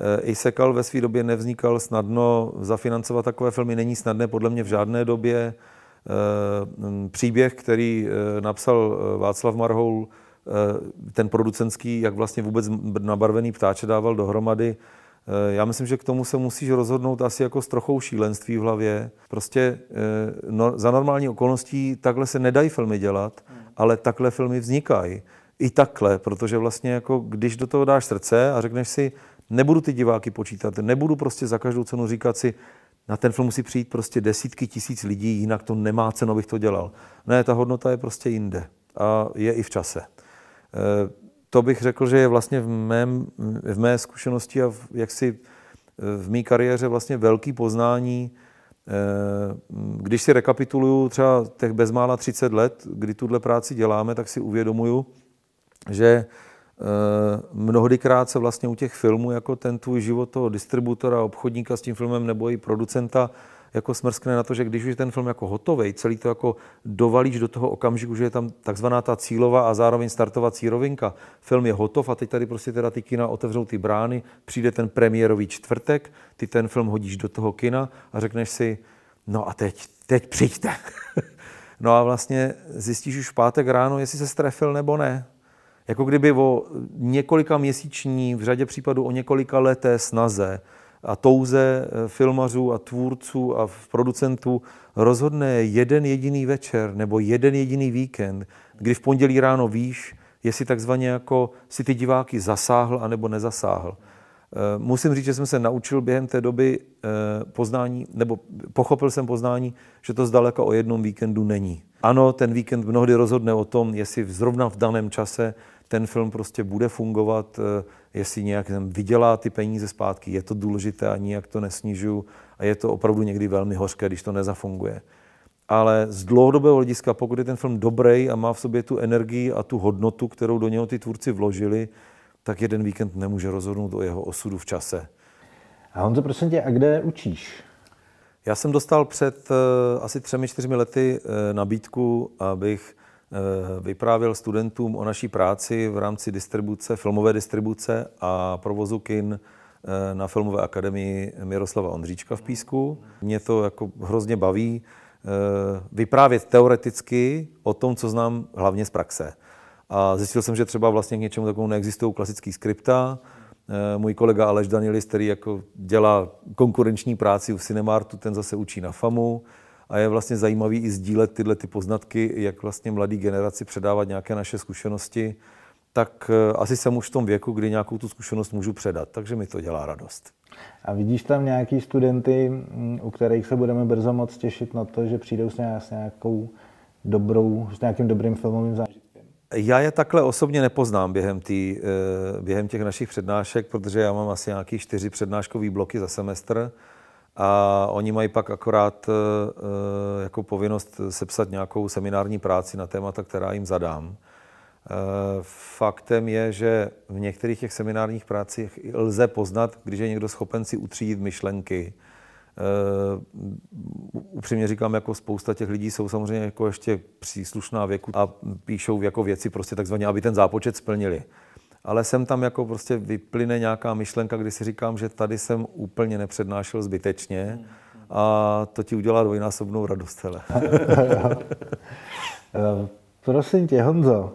E, Isekal ve své době nevznikal snadno, zafinancovat takové filmy není snadné podle mě v žádné době. E, příběh, který e, napsal Václav Marhoul, e, ten producentský, jak vlastně vůbec nabarvený ptáče dával dohromady, já myslím, že k tomu se musíš rozhodnout asi jako s trochou šílenství v hlavě. Prostě no, za normální okolností takhle se nedají filmy dělat, hmm. Ale takhle filmy vznikají. I takhle, protože vlastně jako když do toho dáš srdce a řekneš si, nebudu ty diváky počítat, nebudu prostě za každou cenu říkat si, na ten film musí přijít prostě desítky tisíc lidí, jinak to nemá cenu, abych to dělal. Ne, ta hodnota je prostě jinde a je i v čase. Eh, to bych řekl, že je vlastně v, mém, v mé zkušenosti a v, jaksi v mé kariéře vlastně velký poznání, když si rekapituluju třeba těch bezmála 30 let, kdy tuhle práci děláme, tak si uvědomuju, že Eh, mnohdykrát se vlastně u těch filmů jako ten tvůj život toho distributora, obchodníka s tím filmem nebo i producenta jako smrskne na to, že když už je ten film jako hotový, celý to jako dovalíš do toho okamžiku, že je tam takzvaná ta cílová a zároveň startovací rovinka. Film je hotov a teď tady prostě teda ty kina otevřou ty brány, přijde ten premiérový čtvrtek, ty ten film hodíš do toho kina a řekneš si, no a teď, teď přijďte. no a vlastně zjistíš už v pátek ráno, jestli se strefil nebo ne. Jako kdyby o několika měsíční, v řadě případů o několika leté snaze a touze eh, filmařů a tvůrců a producentů rozhodne jeden jediný večer nebo jeden jediný víkend, kdy v pondělí ráno víš, jestli takzvaně jako si ty diváky zasáhl anebo nezasáhl. Eh, musím říct, že jsem se naučil během té doby eh, poznání, nebo pochopil jsem poznání, že to zdaleka o jednom víkendu není. Ano, ten víkend mnohdy rozhodne o tom, jestli zrovna v daném čase ten film prostě bude fungovat, eh, jestli nějak vydělá ty peníze zpátky, je to důležité a nijak to nesnižuju a je to opravdu někdy velmi hořké, když to nezafunguje. Ale z dlouhodobého hlediska, pokud je ten film dobrý a má v sobě tu energii a tu hodnotu, kterou do něho ty tvůrci vložili, tak jeden víkend nemůže rozhodnout o jeho osudu v čase.
A Honzo, prosím tě, a kde učíš?
Já jsem dostal před uh, asi třemi, čtyřmi lety uh, nabídku, abych Eh, vyprávěl studentům o naší práci v rámci distribuce, filmové distribuce a provozu kin eh, na Filmové akademii Miroslava Ondříčka v Písku. Mě to jako hrozně baví eh, vyprávět teoreticky o tom, co znám hlavně z praxe. A zjistil jsem, že třeba vlastně k něčemu takovému neexistují klasický skripta. Můj kolega Aleš Danielis, který jako dělá konkurenční práci u Cinemartu, ten zase učí na FAMu a je vlastně zajímavý i sdílet tyhle ty poznatky, jak vlastně mladý generaci předávat nějaké naše zkušenosti, tak eh, asi jsem už v tom věku, kdy nějakou tu zkušenost můžu předat, takže mi to dělá radost.
A vidíš tam nějaký studenty, mm, u kterých se budeme brzo moc těšit na to, že přijdou s nějakou dobrou, s nějakým dobrým filmovým zážitkem?
Já je takhle osobně nepoznám během, tý, eh, během těch našich přednášek, protože já mám asi nějaký čtyři přednáškové bloky za semestr a oni mají pak akorát eh, eh, jako povinnost sepsat nějakou seminární práci na témata, která jim zadám. Eh, faktem je, že v některých těch seminárních prácích lze poznat, když je někdo schopen si utřídit myšlenky. Upřímně říkám, jako spousta těch lidí jsou samozřejmě jako ještě příslušná věku a píšou jako věci prostě takzvaně, aby ten zápočet splnili ale sem tam jako prostě vyplyne nějaká myšlenka, kdy si říkám, že tady jsem úplně nepřednášel zbytečně a to ti udělá dvojnásobnou radost. Hele.
Eh, prosím tě, Honzo,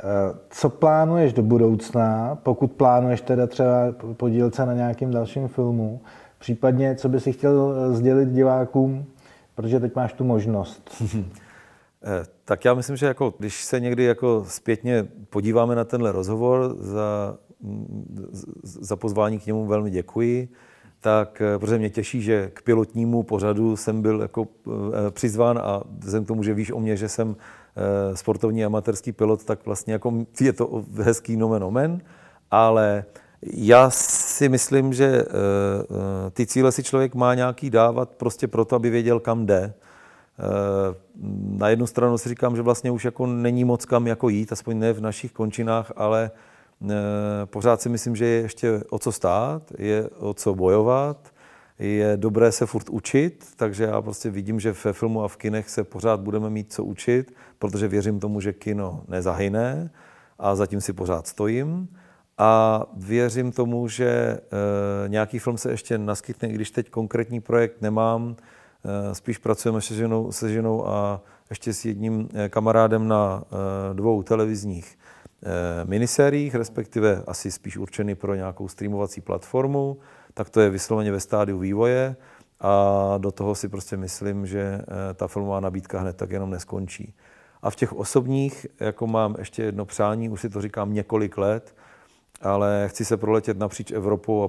eh, co plánuješ do budoucna, pokud plánuješ teda třeba podílet se na nějakém dalším filmu, případně co by si chtěl sdělit divákům, protože teď máš tu možnost.
Eh, tak já myslím, že jako, když se někdy jako zpětně podíváme na tenhle rozhovor, za, za pozvání k němu velmi děkuji, tak eh, protože mě těší, že k pilotnímu pořadu jsem byl jako eh, přizván a vzhledem k tomu, že víš o mě, že jsem sportovní amatérský pilot, tak vlastně jako je to hezký nomen omen, ale já si myslím, že ty cíle si člověk má nějaký dávat prostě proto, aby věděl, kam jde. Eh, na jednu stranu si říkám, že vlastně už jako není moc kam jako jít, aspoň ne v našich končinách, ale eh, pořád si myslím, že je ještě o co stát, je o co bojovat, je dobré se furt učit, takže já prostě vidím, že ve filmu a v kinech se pořád budeme mít co učit, protože věřím tomu, že kino nezahyne a zatím si pořád stojím. A věřím tomu, že e, nějaký film se ještě naskytne, i když teď konkrétní projekt nemám, Eh, spíš pracujeme se ženou, se ženou a ještě s jedním eh, kamarádem na eh, dvou televizních minisériích, respektive asi spíš určený pro nějakou streamovací platformu, tak to je vysloveně ve stádiu vývoje a do toho si prostě myslím, že ta filmová nabídka hned tak jenom neskončí. A v těch osobních, jako mám ještě jedno přání, už si to říkám několik let, ale chci se proletět napříč Evropou a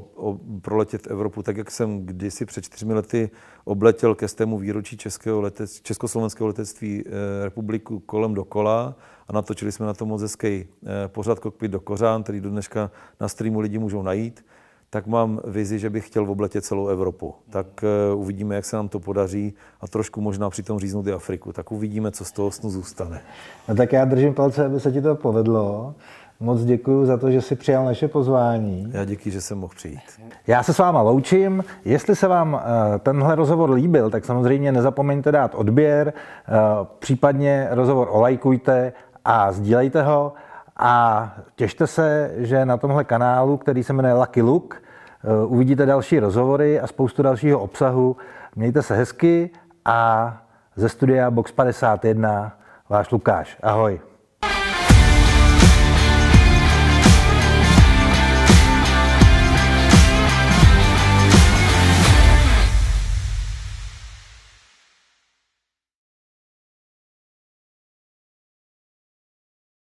proletět Evropu tak, jak jsem kdysi před čtyřmi lety obletěl ke stému výročí českého letec, československého letectví eh, republiku kolem dokola a natočili jsme na to moc hezký eh, pořad Kokpit do Kořán, který do dneška na streamu lidi můžou najít tak mám vizi, že bych chtěl obletět celou Evropu. Tak uh, uvidíme, jak se nám to podaří a trošku možná přitom říznout i Afriku. Tak uvidíme, co z toho snu zůstane.
No tak já držím palce, aby se ti to povedlo. Moc děkuji za to, že jsi přijal naše pozvání.
Já díky, že jsem mohl přijít.
Já se s váma loučím. Jestli se vám eh, tenhle rozhovor líbil, tak samozřejmě nezapomeňte dát odběr, eh, případně rozhovor olajkujte a sdílejte ho. A těšte se, že na tomhle kanálu, který se jmenuje Lucky Look, eh, uvidíte další rozhovory a spoustu dalšího obsahu. Mějte se hezky a ze studia Box 51 váš Lukáš. Ahoj.